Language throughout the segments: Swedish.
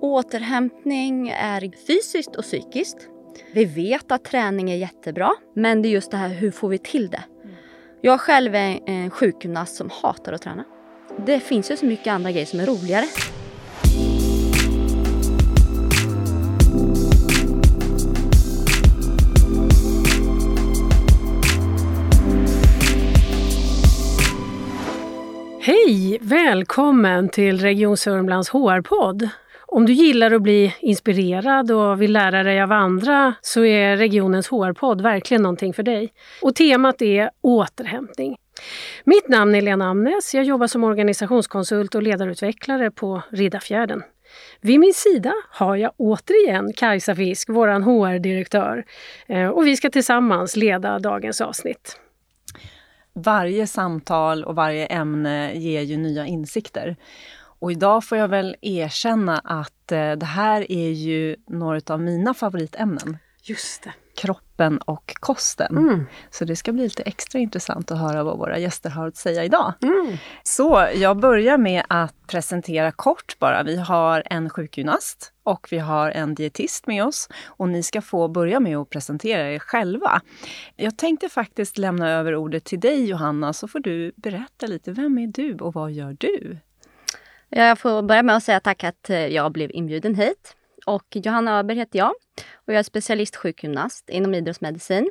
Återhämtning är fysiskt och psykiskt. Vi vet att träning är jättebra, men det är just det här hur får vi till det? Jag själv är en sjukgymnast som hatar att träna. Det finns ju så mycket andra grejer som är roligare. Hej! Välkommen till Region Sörmlands HR-podd. Om du gillar att bli inspirerad och vill lära dig av andra så är regionens HR-podd verkligen någonting för dig. Och temat är återhämtning. Mitt namn är Lena Amnes. Jag jobbar som organisationskonsult och ledarutvecklare på Riddarfjärden. Vid min sida har jag återigen Kajsa Fisk, vår HR-direktör. Eh, och vi ska tillsammans leda dagens avsnitt varje samtal och varje ämne ger ju nya insikter. Och idag får jag väl erkänna att eh, det här är ju några av mina favoritämnen. Just det. Kroppen och kosten. Mm. Så det ska bli lite extra intressant att höra vad våra gäster har att säga idag. Mm. Så jag börjar med att presentera kort bara. Vi har en sjukgymnast och vi har en dietist med oss. Och ni ska få börja med att presentera er själva. Jag tänkte faktiskt lämna över ordet till dig Johanna, så får du berätta lite. Vem är du och vad gör du? Jag får börja med att säga tack att eh, jag blev inbjuden hit. Och Johanna Öberg heter jag och jag är specialistsjukgymnast inom idrottsmedicin.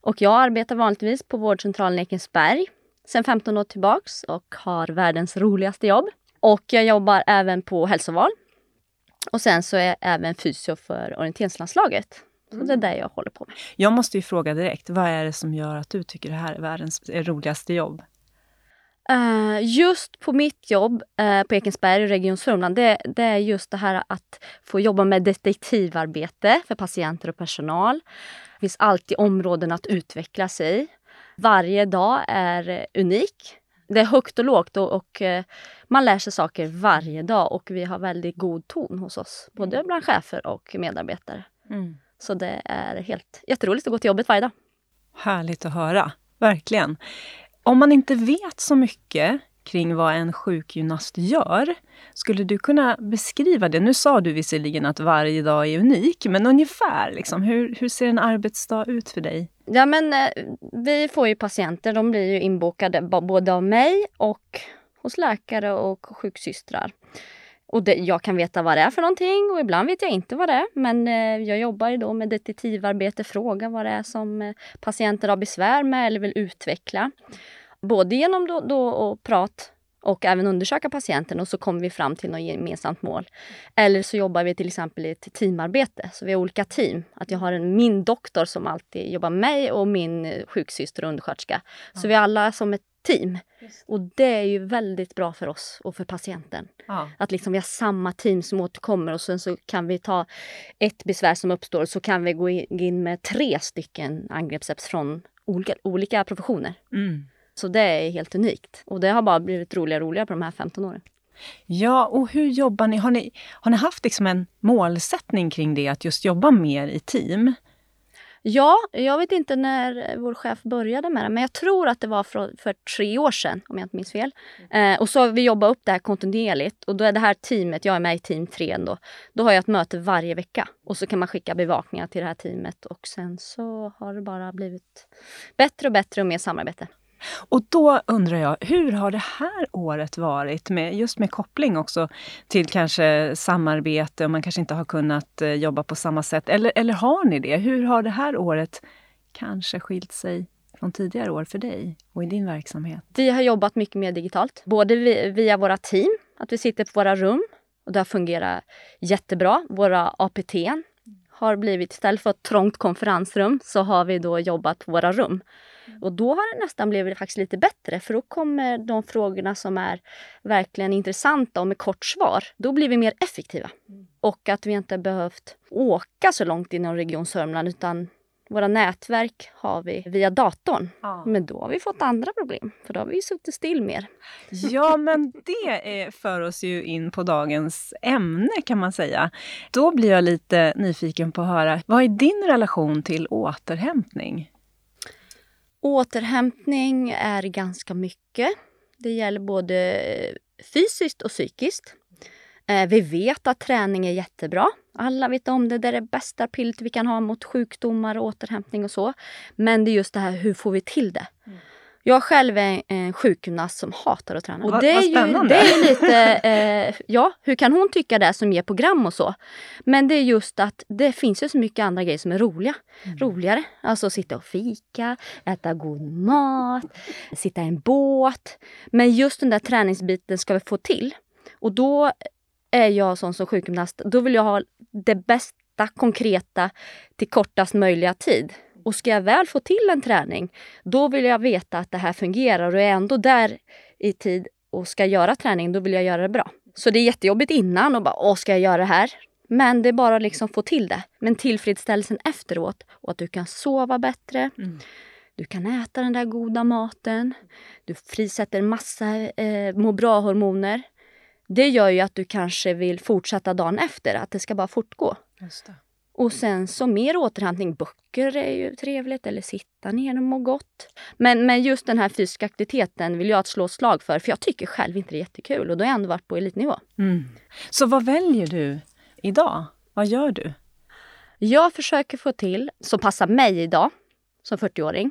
Och jag arbetar vanligtvis på vårdcentralen Ekensberg sedan 15 år tillbaks och har världens roligaste jobb. Och jag jobbar även på hälsoval. Och sen så är jag även fysio för orienteringslandslaget. Så det är det jag håller på med. Jag måste ju fråga direkt, vad är det som gör att du tycker det här är världens roligaste jobb? Uh, just på mitt jobb uh, på Ekensberg, Region Sörmland, det, det, är just det här att få jobba med detektivarbete för patienter och personal. Det finns alltid områden att utveckla sig i. Varje dag är unik. Det är högt och lågt och, och uh, man lär sig saker varje dag och vi har väldigt god ton hos oss, både mm. bland chefer och medarbetare. Mm. Så det är helt jätteroligt att gå till jobbet varje dag. Härligt att höra, verkligen. Om man inte vet så mycket kring vad en sjukgymnast gör, skulle du kunna beskriva det? Nu sa du visserligen att varje dag är unik, men ungefär, liksom, hur, hur ser en arbetsdag ut för dig? Ja, men eh, vi får ju patienter, de blir ju inbokade både av mig och hos läkare och sjuksystrar. Och det, jag kan veta vad det är för någonting och ibland vet jag inte vad det är. Men eh, jag jobbar ju då med detektivarbete, fråga vad det är som eh, patienter har besvär med eller vill utveckla. Både genom då, då och prat och även undersöka patienten och så kommer vi fram till något gemensamt mål. Eller så jobbar vi till exempel i ett teamarbete, så vi har olika team. Att jag har en, min doktor som alltid jobbar med mig och min eh, sjuksyster och undersköterska. Så vi alla som ett team. Och det är ju väldigt bra för oss och för patienten. Ja. Att liksom vi har samma team som återkommer och sen så kan vi ta ett besvär som uppstår så kan vi gå in med tre stycken angreppssätt från olika, olika professioner. Mm. Så det är helt unikt. Och det har bara blivit roligare och roligare på de här 15 åren. Ja, och hur jobbar ni? Har ni, har ni haft liksom en målsättning kring det, att just jobba mer i team? Ja, jag vet inte när vår chef började med det, men jag tror att det var för, för tre år sedan, om jag inte minns fel. Eh, och så har vi jobbat upp det här kontinuerligt och då är det här teamet, jag är med i team 3 då, då har jag ett möte varje vecka och så kan man skicka bevakningar till det här teamet och sen så har det bara blivit bättre och bättre och mer samarbete. Och då undrar jag, hur har det här året varit, med, just med koppling också till kanske samarbete och man kanske inte har kunnat eh, jobba på samma sätt. Eller, eller har ni det? Hur har det här året kanske skilt sig från tidigare år för dig och i din verksamhet? Vi har jobbat mycket mer digitalt, både via våra team, att vi sitter på våra rum och det har fungerat jättebra. Våra APT har blivit, istället för ett trångt konferensrum, så har vi då jobbat på våra rum. Och då har det nästan blivit faktiskt lite bättre för då kommer de frågorna som är verkligen intressanta och med kort svar, då blir vi mer effektiva. Mm. Och att vi inte behövt åka så långt inom Region Sörmland utan våra nätverk har vi via datorn. Ja. Men då har vi fått andra problem, för då har vi suttit still mer. Ja, men det för oss ju in på dagens ämne kan man säga. Då blir jag lite nyfiken på att höra, vad är din relation till återhämtning? Återhämtning är ganska mycket. Det gäller både eh, fysiskt och psykiskt. Eh, vi vet att träning är jättebra. Alla vet om det. Det är det bästa pillret vi kan ha mot sjukdomar och återhämtning och så. Men det är just det här, hur får vi till det? Mm. Jag själv är en sjukgymnast som hatar att träna. Och det är vad spännande! Ju, det är lite, eh, ja, hur kan hon tycka det som ger program och så? Men det är just att det finns ju så mycket andra grejer som är roliga. Mm. roligare. Alltså sitta och fika, äta god mat, sitta i en båt. Men just den där träningsbiten ska vi få till. Och då är jag sån som sjukgymnast, då vill jag ha det bästa konkreta till kortast möjliga tid. Och ska jag väl få till en träning, då vill jag veta att det här fungerar och är ändå där i tid och ska göra träning, då vill jag göra det bra. Så det är jättejobbigt innan och bara, åh, ska jag göra det här? Men det är bara liksom få till det. Men tillfredsställelsen efteråt och att du kan sova bättre. Mm. Du kan äta den där goda maten. Du frisätter massa eh, må bra-hormoner. Det gör ju att du kanske vill fortsätta dagen efter, att det ska bara fortgå. Just det. Och sen så mer återhämtning. Böcker är ju trevligt, eller sitta ner och må gott. Men, men just den här fysiska aktiviteten vill jag slå slag för, för jag tycker själv inte det är jättekul och då har jag ändå varit på elitnivå. Mm. Så vad väljer du idag? Vad gör du? Jag försöker få till, som passar mig idag, som 40-åring.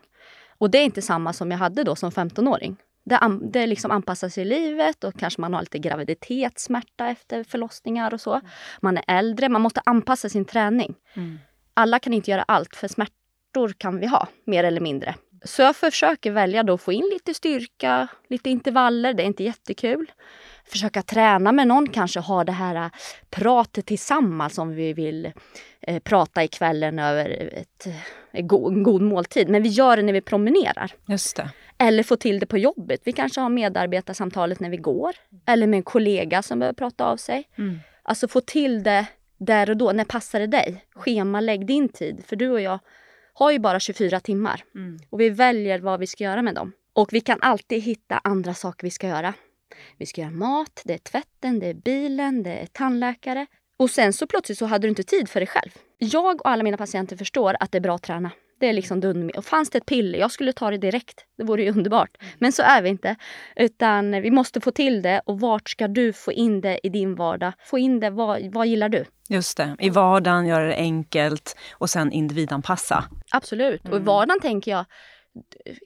Och det är inte samma som jag hade då som 15-åring. Det, det liksom anpassas i livet och kanske man har lite graviditetssmärta efter förlossningar och så. Man är äldre, man måste anpassa sin träning. Mm. Alla kan inte göra allt, för smärtor kan vi ha, mer eller mindre. Så jag försöker välja då att få in lite styrka, lite intervaller, det är inte jättekul. Försöka träna med någon, kanske ha det här äh, pratet tillsammans om vi vill eh, prata i kvällen över ett, en god måltid. Men vi gör det när vi promenerar. Just det. Eller få till det på jobbet. Vi kanske har medarbetarsamtalet när vi går. Eller med en kollega som behöver prata av sig. Mm. Alltså få till det där och då. När passar det dig? Schemalägg din tid. För du och jag har ju bara 24 timmar. Mm. Och vi väljer vad vi ska göra med dem. Och vi kan alltid hitta andra saker vi ska göra. Vi ska göra mat, det är tvätten, det är bilen, det är tandläkare. Och sen så plötsligt så hade du inte tid för dig själv. Jag och alla mina patienter förstår att det är bra att träna. Det liksom dund Och fanns det ett piller, jag skulle ta det direkt. Det vore ju underbart. Men så är vi inte. Utan vi måste få till det. Och vart ska du få in det i din vardag? Få in det, vad, vad gillar du? Just det, i vardagen göra det enkelt och sen individanpassa. Absolut, mm. och i vardagen tänker jag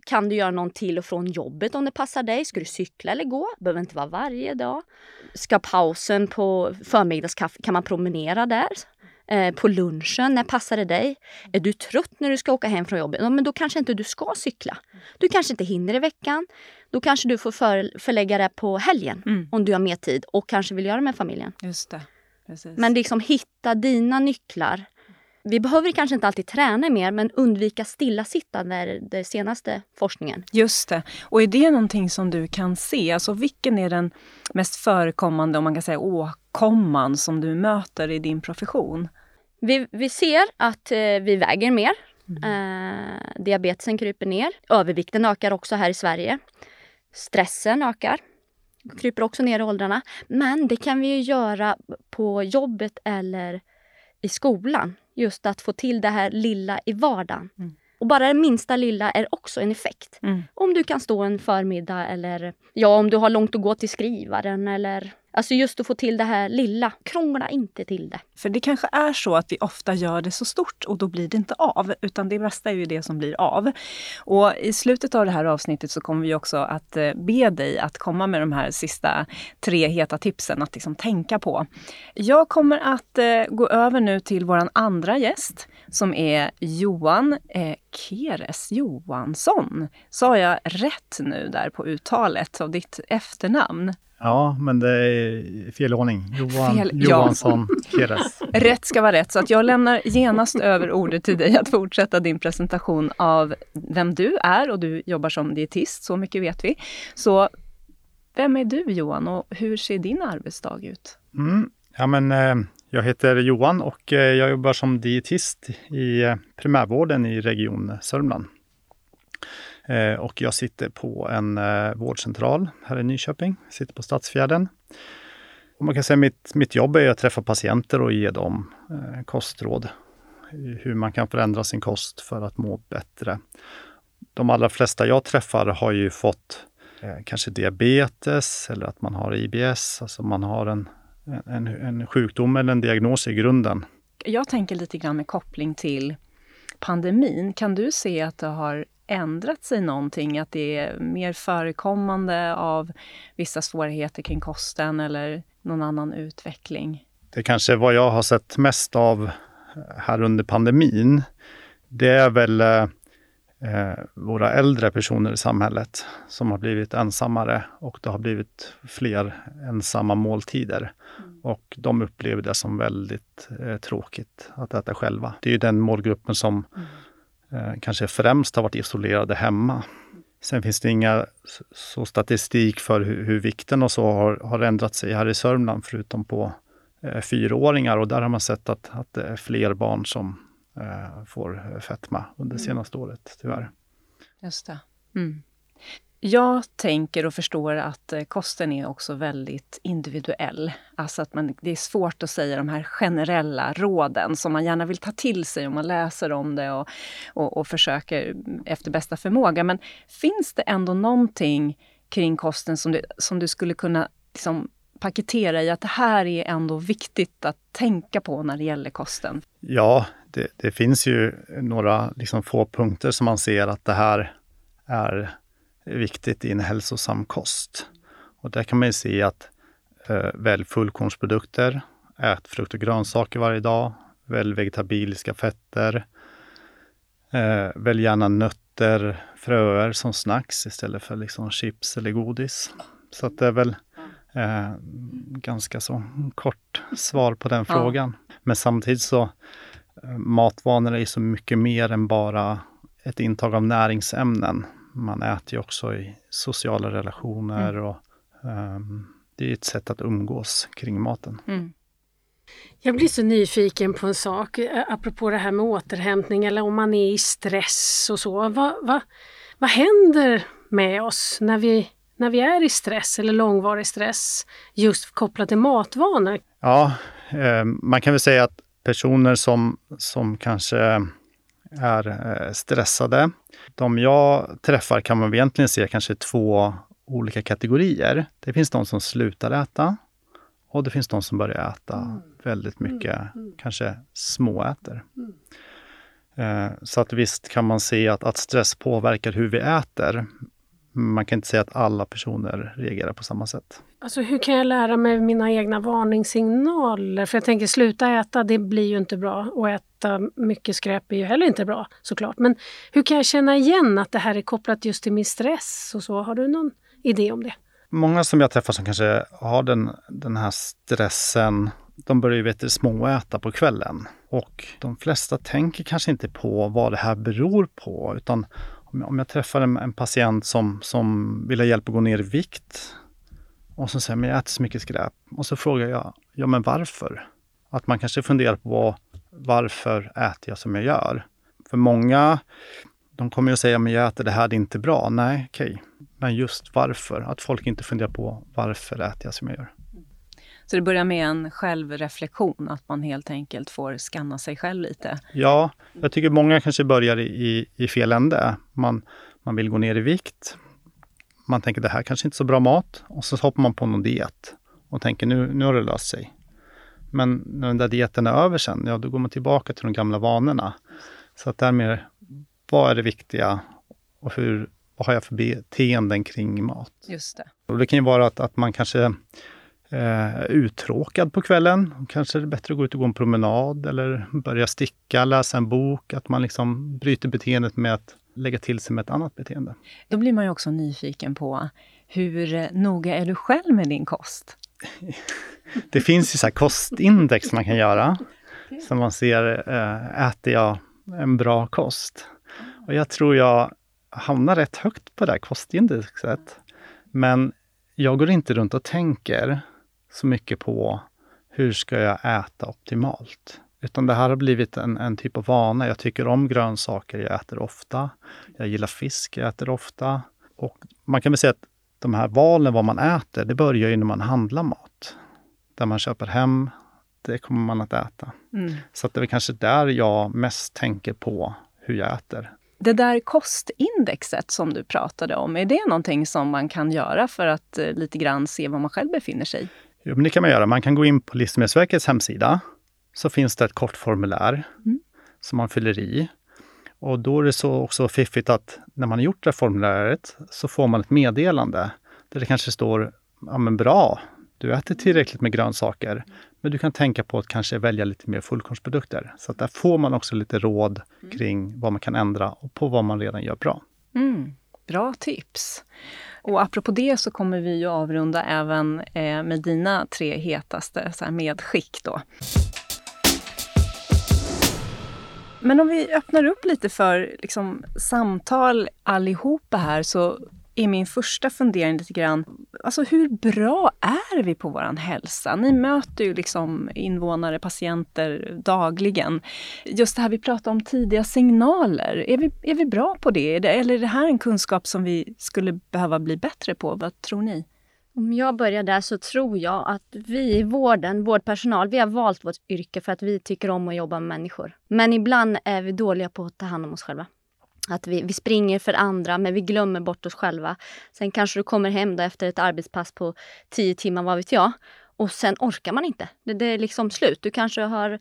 kan du göra någon till och från jobbet om det passar dig? Ska du cykla eller gå? behöver inte vara varje dag. Ska pausen på förmiddagskaffe, kan man promenera där? Eh, på lunchen, när passar det dig? Är du trött när du ska åka hem från jobbet? Ja, men då kanske inte du ska cykla. Du kanske inte hinner i veckan. Då kanske du får för, förlägga det på helgen mm. om du har mer tid och kanske vill göra det med familjen. Just det. Precis. Men liksom hitta dina nycklar. Vi behöver kanske inte alltid träna mer, men undvika stillasittande är den senaste forskningen. Just det. Och är det någonting som du kan se? Alltså vilken är den mest förekommande, om man kan säga åkomman, som du möter i din profession? Vi, vi ser att eh, vi väger mer. Mm. Eh, diabetesen kryper ner. Övervikten ökar också här i Sverige. Stressen ökar kryper också ner i åldrarna. Men det kan vi ju göra på jobbet eller i skolan. Just att få till det här lilla i vardagen. Mm. Och bara det minsta lilla är också en effekt. Mm. Om du kan stå en förmiddag eller ja, om du har långt att gå till skrivaren eller Alltså just att få till det här lilla. Krångla inte till det. För det kanske är så att vi ofta gör det så stort och då blir det inte av. Utan det bästa är ju det som blir av. Och i slutet av det här avsnittet så kommer vi också att eh, be dig att komma med de här sista tre heta tipsen att liksom tänka på. Jag kommer att eh, gå över nu till vår andra gäst som är Johan eh, Keres Johansson. Sa jag rätt nu där på uttalet av ditt efternamn? Ja, men det är fel ordning. Johan fel, Johansson ja. Keres. Rätt ska vara rätt, så att jag lämnar genast över ordet till dig att fortsätta din presentation av vem du är och du jobbar som dietist, så mycket vet vi. Så vem är du Johan och hur ser din arbetsdag ut? Mm. Ja, men, eh, jag heter Johan och eh, jag jobbar som dietist i eh, primärvården i Region Sörmland. Eh, och jag sitter på en vårdcentral här i Nyköping, sitter på Stadsfjärden. Och man kan säga mitt, mitt jobb är att träffa patienter och ge dem kostråd. Hur man kan förändra sin kost för att må bättre. De allra flesta jag träffar har ju fått kanske diabetes eller att man har IBS, alltså man har en, en, en sjukdom eller en diagnos i grunden. Jag tänker lite grann med koppling till pandemin. Kan du se att det har ändrat sig någonting? Att det är mer förekommande av vissa svårigheter kring kosten eller någon annan utveckling? Det kanske är vad jag har sett mest av här under pandemin. Det är väl eh, våra äldre personer i samhället som har blivit ensammare och det har blivit fler ensamma måltider. Mm. Och de upplever det som väldigt eh, tråkigt att äta själva. Det är ju den målgruppen som mm eh, kanske främst har varit isolerade hemma. Sen finns det inga så statistik för hur, hur vikten och så har, har ändrat sig här i Sörmland förutom på eh, fyraåringar och där har man sett att, att det är fler barn som eh, får fetma under mm. senaste året, tyvärr. Just det. Mm. Jag tänker och förstår att eh, kosten är också väldigt individuell. Alltså att man, det är svårt att säga de här generella råden som man gärna vill ta till sig om man läser om det och, och, och försöker efter bästa förmåga. Men finns det ändå någonting kring kosten som du, som du skulle kunna liksom paketera i att det här är ändå viktigt att tänka på när det gäller kosten? Ja, det, det finns ju några liksom få punkter som man ser att det här är viktigt i en hälsosam kost. Och där kan man ju se att eh, välj fullkornsprodukter, ät frukt och grönsaker varje dag, välj vegetabiliska fetter, eh, välj gärna nötter, fröer som snacks istället för liksom chips eller godis. Så att det är väl eh, ganska så kort svar på den frågan. Men samtidigt så eh, matvanor är så mycket mer än bara ett intag av näringsämnen man äter ju också i sociala relationer mm. och um, det är ett sätt att umgås kring maten. Mm. Jag blir så nyfiken på en sak, eh, apropå det här med återhämtning eller om man är i stress och så. Vad, vad, vad händer med oss när vi, när vi är i stress eller långvarig stress just kopplat till matvanor? Ja, eh, man kan väl säga att personer som, som kanske är eh, stressade. De jag träffar kan man egentligen se kanske två olika kategorier. Det finns de som slutar äta och det finns de som börjar äta mm. väldigt mycket, mm. mm. kanske småäter. Eh, så att visst kan man se att, att stress påverkar hur vi äter. Man kan inte säga att alla personer reagerar på samma sätt. Alltså hur kan jag lära mig mina egna varningssignaler? För jag tänker sluta äta, det blir ju inte bra. Och äta mycket skräp är ju heller inte bra såklart. Men hur kan jag känna igen att det här är kopplat just till min stress och så? Har du någon idé om det? Många som jag träffar som kanske har den, den här stressen, de börjar ju vet, småäta på kvällen. Och de flesta tänker kanske inte på vad det här beror på, utan om jag träffar en, en patient som, som vill ha hjälp att gå ner i vikt och som säger men jag äter så mycket skräp. Och så frågar jag, ja men varför? Att man kanske funderar på varför äter jag som jag gör? För många, de kommer ju att säga, men jag äter det här, det är inte bra. Nej, okej. Okay. Men just varför? Att folk inte funderar på varför äter jag som jag gör? Så det börjar med en självreflektion, att man helt enkelt får skanna sig själv lite? Ja, jag tycker många kanske börjar i, i fel ände. Man, man vill gå ner i vikt, man tänker det här kanske inte är så bra mat och så hoppar man på någon diet och tänker nu, nu har det löst sig. Men när den där dieten är över sen, ja då går man tillbaka till de gamla vanorna. Så att därmed, vad är det viktiga och hur, vad har jag för beteenden kring mat? Just det. Och det kan ju vara att, att man kanske eh, uttråkad på kvällen. Kanske är det bättre att gå ut och gå en promenad eller börja sticka, läsa en bok. Att man liksom bryter beteendet med att lägga till sig med ett annat beteende. Då blir man ju också nyfiken på hur noga är du själv med din kost? det finns ju så kostindex man kan göra. Så man ser, äh, äter jag en bra kost? Och jag tror jag hamnar rätt högt på det här kostindexet. Men jag går inte runt och tänker så mycket på hur ska jag äta optimalt? Utan det här har blivit en, en typ av vana. Jag tycker om grönsaker, jag äter ofta. Jag gillar fisk, jag äter ofta. Och man kan väl säga att de här valen vad man äter, det börjar ju när man handlar mat. Där man köper hem, det kommer man att äta. Mm. Så att det är kanske där jag mest tänker på hur jag äter. Det där kostindexet som du pratade om, är det någonting som man kan göra för att eh, lite grann se var man själv befinner sig? Jo, men det kan man göra. Man kan gå in på Livsmedelsverkets hemsida. Så finns det ett kort formulär mm. som man fyller i. Och då är det så också fiffigt att när man har gjort det formuläret så får man ett meddelande där det kanske står ja men bra, du äter tillräckligt med grönsaker. Men du kan tänka på att kanske välja lite mer fullkornsprodukter. Så där får man också lite råd kring vad man kan ändra och på vad man redan gör bra. Mm, bra tips! Och apropå det så kommer vi ju avrunda även eh, med dina tre hetaste så här medskick då. Men om vi öppnar upp lite för liksom, samtal allihopa här så är min första fundering lite grann, alltså hur bra är vi på vår hälsa? Ni möter ju liksom invånare, patienter dagligen. Just det här vi pratade om tidiga signaler, är vi, är vi bra på det? Eller är det här en kunskap som vi skulle behöva bli bättre på? Vad tror ni? Om jag börjar där så tror jag att vi i vården, vårdpersonal, vi har valt vårt yrke för att vi tycker om att jobba med människor. Men ibland är vi dåliga på att ta hand om oss själva. Att vi, vi springer för andra men vi glömmer bort oss själva. Sen kanske du kommer hem då efter ett arbetspass på tio timmar, vad vet jag. Och sen orkar man inte. Det, det är liksom slut. Du kanske har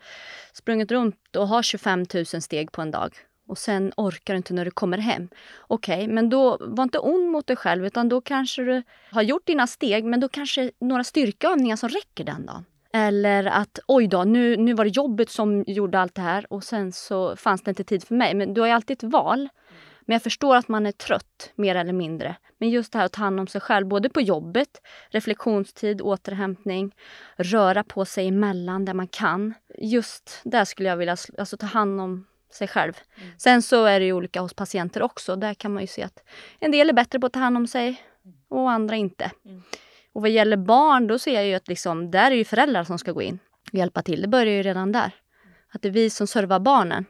sprungit runt och har 25 000 steg på en dag och sen orkar du inte när du kommer hem. Okej, okay, men då var inte ond mot dig själv utan då kanske du har gjort dina steg men då kanske några styrkeövningar som räcker den dagen. Eller att oj då, nu, nu var det jobbet som gjorde allt det här och sen så fanns det inte tid för mig. Men du har ju alltid ett val. Men jag förstår att man är trött, mer eller mindre. Men just det här att ta hand om sig själv, både på jobbet, reflektionstid, återhämtning, röra på sig emellan där man kan. Just där skulle jag vilja alltså, ta hand om sig själv. Mm. Sen så är det ju olika hos patienter också. Där kan man ju se att en del är bättre på att ta hand om sig och andra inte. Mm. Och vad gäller barn, då ser jag ju att liksom, där är ju föräldrar som ska gå in och hjälpa till. Det börjar ju redan där. Att det är vi som servar barnen.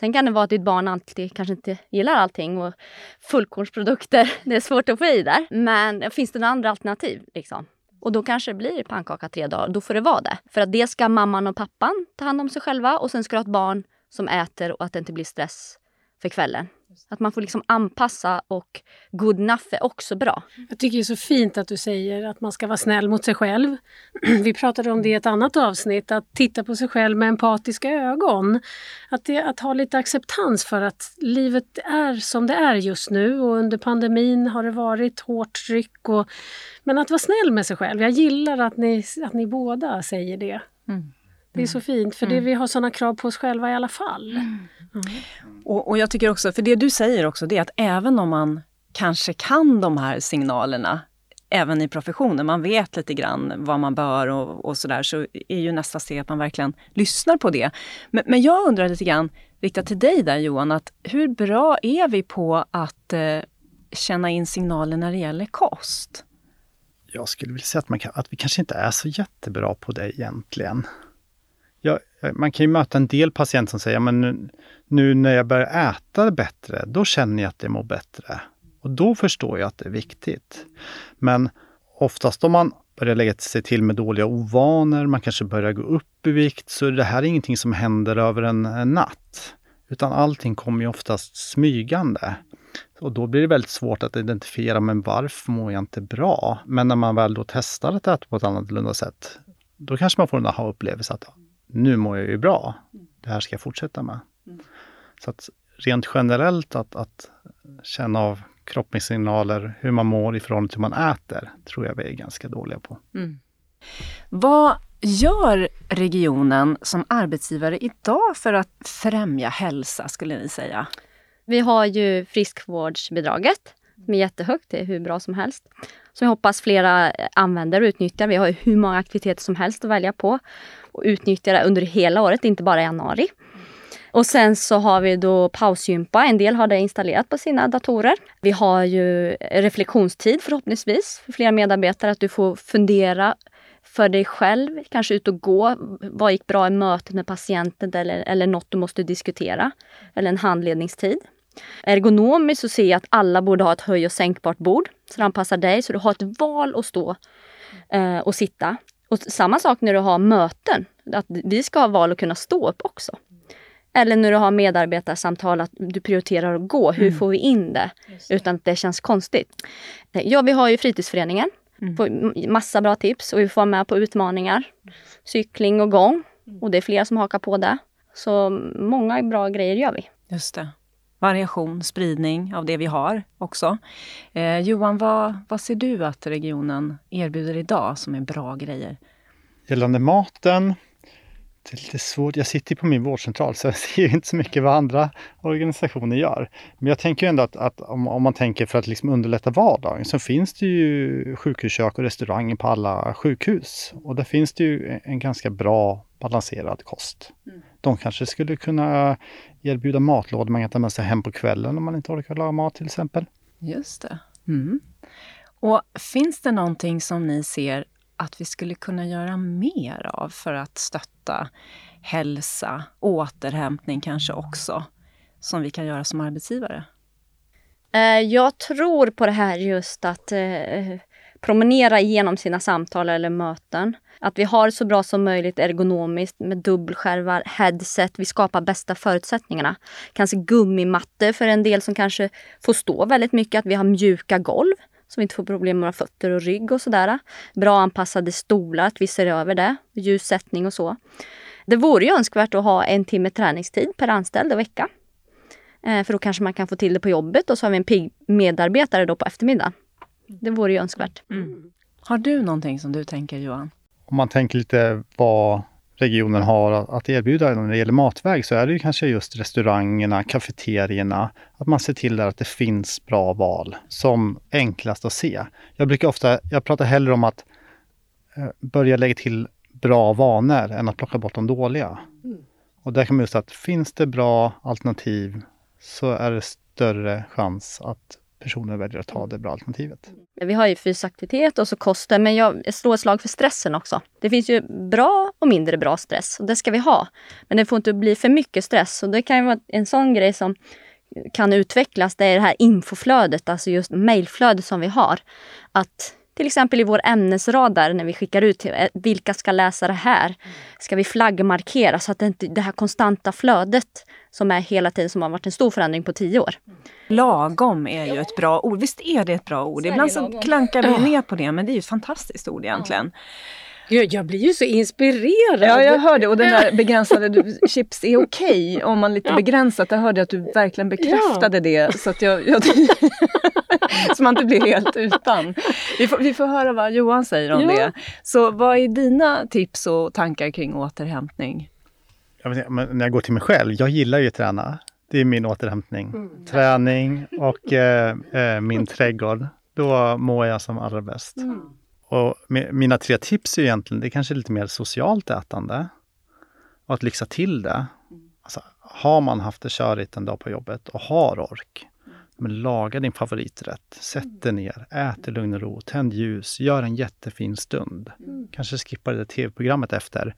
Sen kan det vara att ditt barn alltid kanske inte gillar allting och fullkornsprodukter, det är svårt att få i där. Men finns det några andra alternativ? Liksom? Och då kanske det blir pannkaka tre dagar. Då får det vara det. För att det ska mamman och pappan ta hand om sig själva och sen ska du ha ett barn som äter och att det inte blir stress för kvällen. Att man får liksom anpassa och good enough är också bra. Jag tycker det är så fint att du säger att man ska vara snäll mot sig själv. Vi pratade om det i ett annat avsnitt, att titta på sig själv med empatiska ögon. Att, det, att ha lite acceptans för att livet är som det är just nu och under pandemin har det varit hårt tryck. Och, men att vara snäll med sig själv. Jag gillar att ni, att ni båda säger det. Mm. Det är så fint, för det, mm. vi har sådana krav på oss själva i alla fall. Mm. Och, och jag tycker också, för det du säger också, det är att även om man kanske kan de här signalerna även i professionen, man vet lite grann vad man bör och, och sådär, så är ju nästa steg att man verkligen lyssnar på det. Men, men, jag undrar lite grann, riktat till dig där Johan, att hur bra är vi på att eh, känna in signaler när det gäller kost? Jag skulle vilja säga att, man kan, att vi kanske inte är så jättebra på det egentligen. Man kan ju möta en del patienter som säger, men nu, nu när jag börjar äta bättre, då känner jag att jag mår bättre. Och då förstår jag att det är viktigt. Men oftast om man börjar lägga sig till med dåliga ovanor, man kanske börjar gå upp i vikt, så det här är ingenting som händer över en, en natt. Utan allting kommer ju oftast smygande. Och då blir det väldigt svårt att identifiera, men varför mår jag inte bra? Men när man väl då testar att äta på ett annorlunda sätt, då kanske man får en aha-upplevelse att nu mår jag ju bra. Det här ska jag fortsätta med. Mm. Så att rent generellt att, att känna av kroppssignaler, hur man mår i förhållande till hur man äter, tror jag vi är ganska dåliga på. Mm. Vad gör regionen som arbetsgivare idag för att främja hälsa, skulle ni säga? Vi har ju friskvårdsbidraget som är jättehögt, det är hur bra som helst. Som jag hoppas flera använder och utnyttjar. Vi har hur många aktiviteter som helst att välja på och utnyttja det under hela året, inte bara i januari. Och sen så har vi då pausgympa. En del har det installerat på sina datorer. Vi har ju reflektionstid förhoppningsvis för flera medarbetare. Att du får fundera för dig själv, kanske ut och gå. Vad gick bra i mötet med patienten eller, eller något du måste diskutera? Eller en handledningstid. Ergonomiskt så ser jag att alla borde ha ett höj och sänkbart bord Så det anpassar dig så du har ett val att stå eh, och sitta. Och samma sak när du har möten, att vi ska ha val att kunna stå upp också. Eller när du har medarbetarsamtal, att du prioriterar att gå. Hur mm. får vi in det utan att det känns konstigt? Ja, vi har ju fritidsföreningen Mm. Får massa bra tips och vi får med på utmaningar. Cykling och gång. Och det är flera som hakar på det. Så många bra grejer gör vi. Just det. Variation, spridning av det vi har också. Eh, Johan, vad, vad ser du att regionen erbjuder idag som är bra grejer? Gällande maten det är lite svårt. Jag sitter på min vårdcentral så jag ser inte så mycket vad andra organisationer gör. Men jag tänker ändå att, att om, om, man tänker för att liksom underlätta vardagen så finns det ju sjukhuskök och restauranger på alla sjukhus. Och där finns det ju en ganska bra balanserad kost. Mm. De kanske skulle kunna erbjuda matlådor man kan ta med sig hem på kvällen om man inte orkar laga mat till exempel. Just det. Mm. Och finns det någonting som ni ser att vi skulle kunna göra mer av för att stötta hälsa, återhämtning kanske också, som vi kan göra som arbetsgivare? Eh, jag tror på det här just att eh, promenera igenom sina samtal eller möten. Att vi har så bra som möjligt ergonomiskt med dubbelskärvar, headset. Vi skapar bästa förutsättningarna. Kanske gummimatte för en del som kanske får stå väldigt mycket. Att vi har mjuka golv så vi inte får problem med våra fötter och rygg och sådär. Bra anpassade stolar, att vi ser över det. Ljussättning och så. Det vore ju önskvärt att ha en timme träningstid per anställd och vecka. Eh, för då kanske man kan få till det på jobbet och så har vi en pigg medarbetare då på eftermiddagen. Det vore ju önskvärt. Mm. Har du någonting som du tänker Johan? Om man tänker lite vad regionen har att erbjuda när det gäller matväg så är det ju kanske just restaurangerna, kafeterierna, att man ser till att det finns bra val som enklast att se. Jag brukar ofta, jag pratar hellre om att eh, börja lägga till bra vanor än att plocka bort de dåliga. Mm. Och där kan man just att finns det bra alternativ så är det större chans att personer väljer att ta det bra alternativet. Mm. Vi har ju fysisk aktivitet och så kosten, men jag slår ett slag för stressen också. Det finns ju bra och mindre bra stress och det ska vi ha. Men det får inte bli för mycket stress och det kan ju vara en sån grej som kan utvecklas. Det är det här infoflödet, alltså just mejlflödet som vi har. Att till exempel i vår ämnesradar när vi skickar ut till eh, vilka ska läsa det här. Ska vi flaggmarkera så att det inte det här konstanta flödet som är hela tiden som har varit en stor förändring på tio år. Lagom är ju ett bra ord. Visst är det ett bra ord? Ibland så klankar vi ner på det men det är ju ett fantastiskt ord egentligen. Jag blir ju så inspirerad. Ja, jag hörde. Och den där begränsade chips är okej okay, om man lite ja. begränsat. Jag hörde att du verkligen bekräftade ja. det. Så att jag, jag så man inte blir helt utan. Vi får, vi får höra vad Johan säger om ja. det. Så vad är dina tips och tankar kring återhämtning? Jag vet, när jag går till mig själv, jag gillar ju att träna. Det är min återhämtning. Mm. Träning och eh, eh, min trädgård. Då mår jag som allra bäst. Mm. Och mina tre tips är egentligen, det är kanske lite mer socialt ätande. Och att lyxa till det. Alltså, har man haft det körigt en dag på jobbet och har ork, men laga din favoriträtt. Sätt dig ner, ät i lugn och ro, tänd ljus, gör en jättefin stund. Mm. Kanske skippa det tv-programmet efter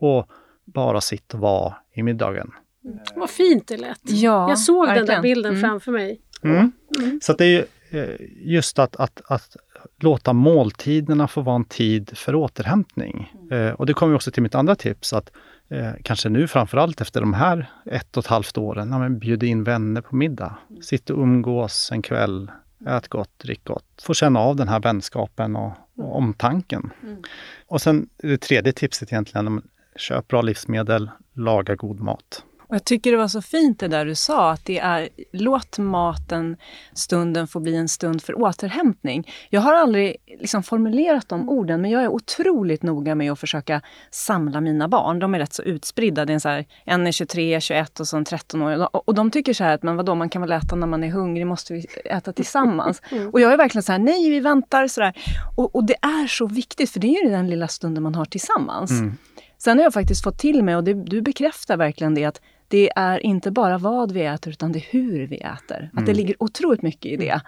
och bara sitt och vara i middagen. Mm. Vad fint det lät! Ja, Jag såg verkligen. den där bilden mm. framför mig. Mm. Mm. Så det är eh, just att, att, att låta måltiderna få vara en tid för återhämtning. Mm. Eh, och det kommer också till mitt andra tips att eh, kanske nu framförallt efter de här ett och ett halvt åren, ja, men bjud in vänner på middag. Mm. Sitt och umgås en kväll, ät gott, drick gott. Få känna av den här vänskapen och, och omtanken. Mm. Och sen det tredje tipset egentligen, köp bra livsmedel, laga god mat. Och jag tycker det var så fint det där du sa, att det är låt maten, stunden få bli en stund för återhämtning. Jag har aldrig liksom formulerat de orden, men jag är otroligt noga med att försöka samla mina barn. De är rätt så utspridda. Det är en, så här, en är 23, 21 och så en 13 år. Och de tycker så här att men vadå, man kan väl äta när man är hungrig, måste vi äta tillsammans? Mm. Och jag är verkligen så här, nej vi väntar. Så och, och, det är så viktigt, för det är ju den lilla stunden man har tillsammans. Mm. Sen har jag faktiskt fått till mig, och det, du bekräftar verkligen det, att det är inte bara vad vi äter, utan det är hur vi äter. Mm. Att det mm. ligger otroligt mycket i det.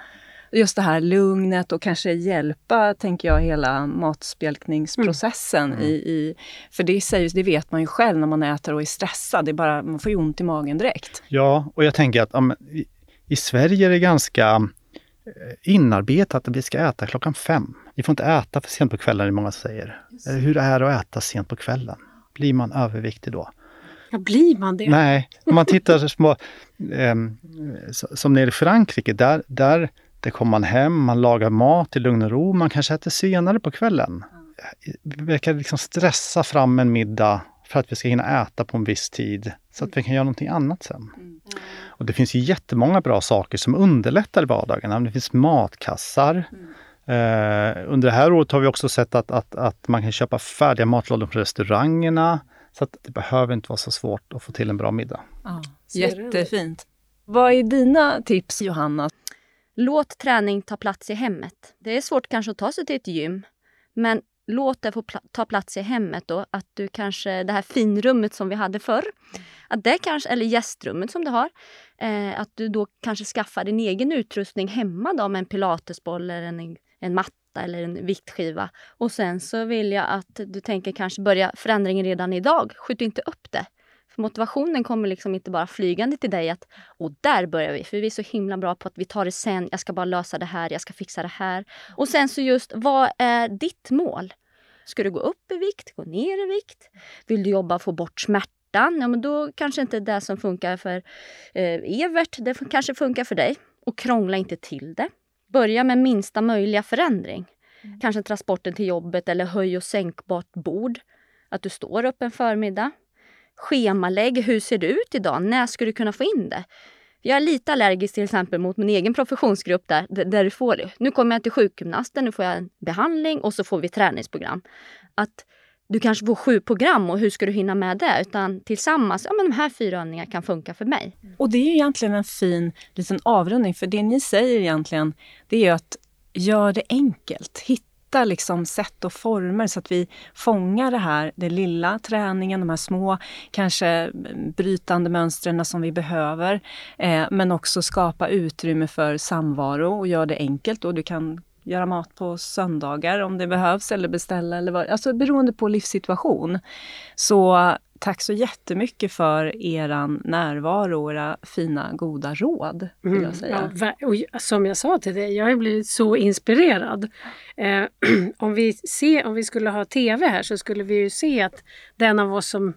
Just det här lugnet och kanske hjälpa, tänker jag, hela matspjälkningsprocessen. Mm. I, i, för det, sägs, det vet man ju själv när man äter och är stressad. Det är bara, man får ju ont i magen direkt. Ja, och jag tänker att um, i, i Sverige är det ganska eh, inarbetat att vi ska äta klockan fem. Vi får inte äta för sent på kvällen, många säger. Hur är det att äta sent på kvällen? Blir man överviktig då? Ja, blir man det? Nej, om man tittar så små, eh, som nere i Frankrike, där, där, Det kommer man hem, man lagar mat i lugn och ro, man kanske äter senare på kvällen. Vi verkar liksom stressa fram en middag för att vi ska hinna äta på en viss tid så att vi kan göra någonting annat sen. Och det finns ju jättemånga bra saker som underlättar vardagen. Det finns matkassar. Eh, under det här året har vi också sett att, att, att man kan köpa färdiga matlådor på restaurangerna. Så att det behöver inte vara så svårt att få till en bra middag. Ja, jättefint. Vad är dina tips Johanna? Låt träning ta plats i hemmet. Det är svårt kanske att ta sig till ett gym, men låt det få pl ta plats i hemmet då. Att du kanske, det här finrummet som vi hade förr, att det kanske, eller gästrummet som du har, eh, att du då kanske skaffar din egen utrustning hemma då med en pilatesboll eller en, en matta eller en viktskiva. Och sen så vill jag att du tänker kanske börja förändringen redan idag. Skjut inte upp det. För motivationen kommer liksom inte bara flygande till dig att och där börjar vi, för vi är så himla bra på att vi tar det sen, jag ska bara lösa det här, jag ska fixa det här. Och sen så just, vad är ditt mål? Ska du gå upp i vikt, gå ner i vikt? Vill du jobba och få bort smärtan? Ja, men då kanske inte det som funkar för eh, Evert, det kanske funkar för dig. Och krångla inte till det. Börja med minsta möjliga förändring. Mm. Kanske transporten till jobbet eller höj och sänkbart bord. Att du står upp en förmiddag schemalägg. Hur ser det ut idag? När ska du kunna få in det? Jag är lite allergisk till exempel mot min egen professionsgrupp där, där du får det. Nu kommer jag till sjukgymnasten, nu får jag en behandling och så får vi träningsprogram. Att du kanske får sju program och hur ska du hinna med det? Utan tillsammans, ja men de här fyra övningarna kan funka för mig. Mm. Och det är ju egentligen en fin liten avrundning, för det ni säger egentligen, det är ju att gör det enkelt. Hitta liksom sätt och former så att vi fångar det här, den lilla träningen, de här små kanske mm, brytande mönstren som vi behöver. Eh, men också skapa utrymme för samvaro och gör det enkelt. Och du kan göra mat på söndagar om det behövs eller beställa eller vad, alltså beroende på livssituation. Så Tack så jättemycket för er närvaro och era fina goda råd. Vill jag mm. säga. Ja, och som jag sa till dig, jag har blivit så inspirerad. Eh, om, vi se, om vi skulle ha TV här så skulle vi ju se att den av oss som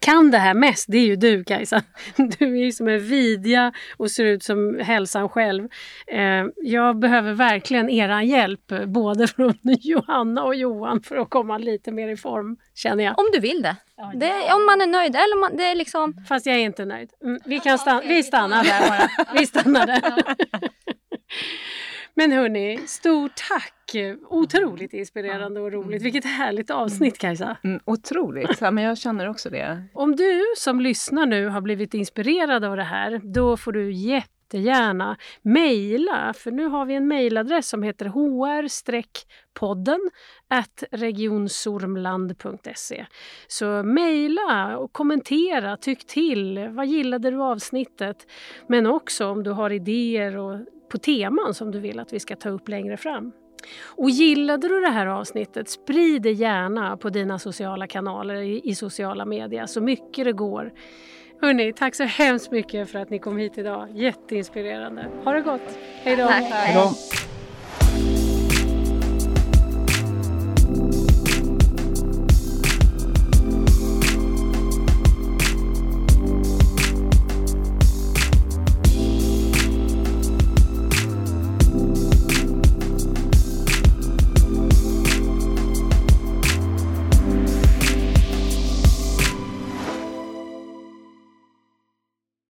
kan det här mest, det är ju du Kajsa. Du är ju som en vidja och ser ut som hälsan själv. Eh, jag behöver verkligen er hjälp, både från Johanna och Johan, för att komma lite mer i form, känner jag. Om du vill det. det om man är nöjd. Eller man, det är liksom... Fast jag är inte nöjd. Mm, vi, kan stanna, vi stannar där bara. Vi stannar där. Men hörni, stort tack! Otroligt inspirerande och roligt. Vilket härligt avsnitt Kajsa! Mm, otroligt! Ja, men jag känner också det. Om du som lyssnar nu har blivit inspirerad av det här, då får du jättegärna mejla, för nu har vi en mejladress som heter hr-podden regionsormland.se. Så mejla och kommentera, tyck till. Vad gillade du avsnittet? Men också om du har idéer och på teman som du vill att vi ska ta upp längre fram. Och gillade du det här avsnittet, sprid det gärna på dina sociala kanaler i, sociala medier så mycket det går. Hörni, tack så hemskt mycket för att ni kom hit idag. Jätteinspirerande. Ha det gott. Hej då. Tack. Hej då.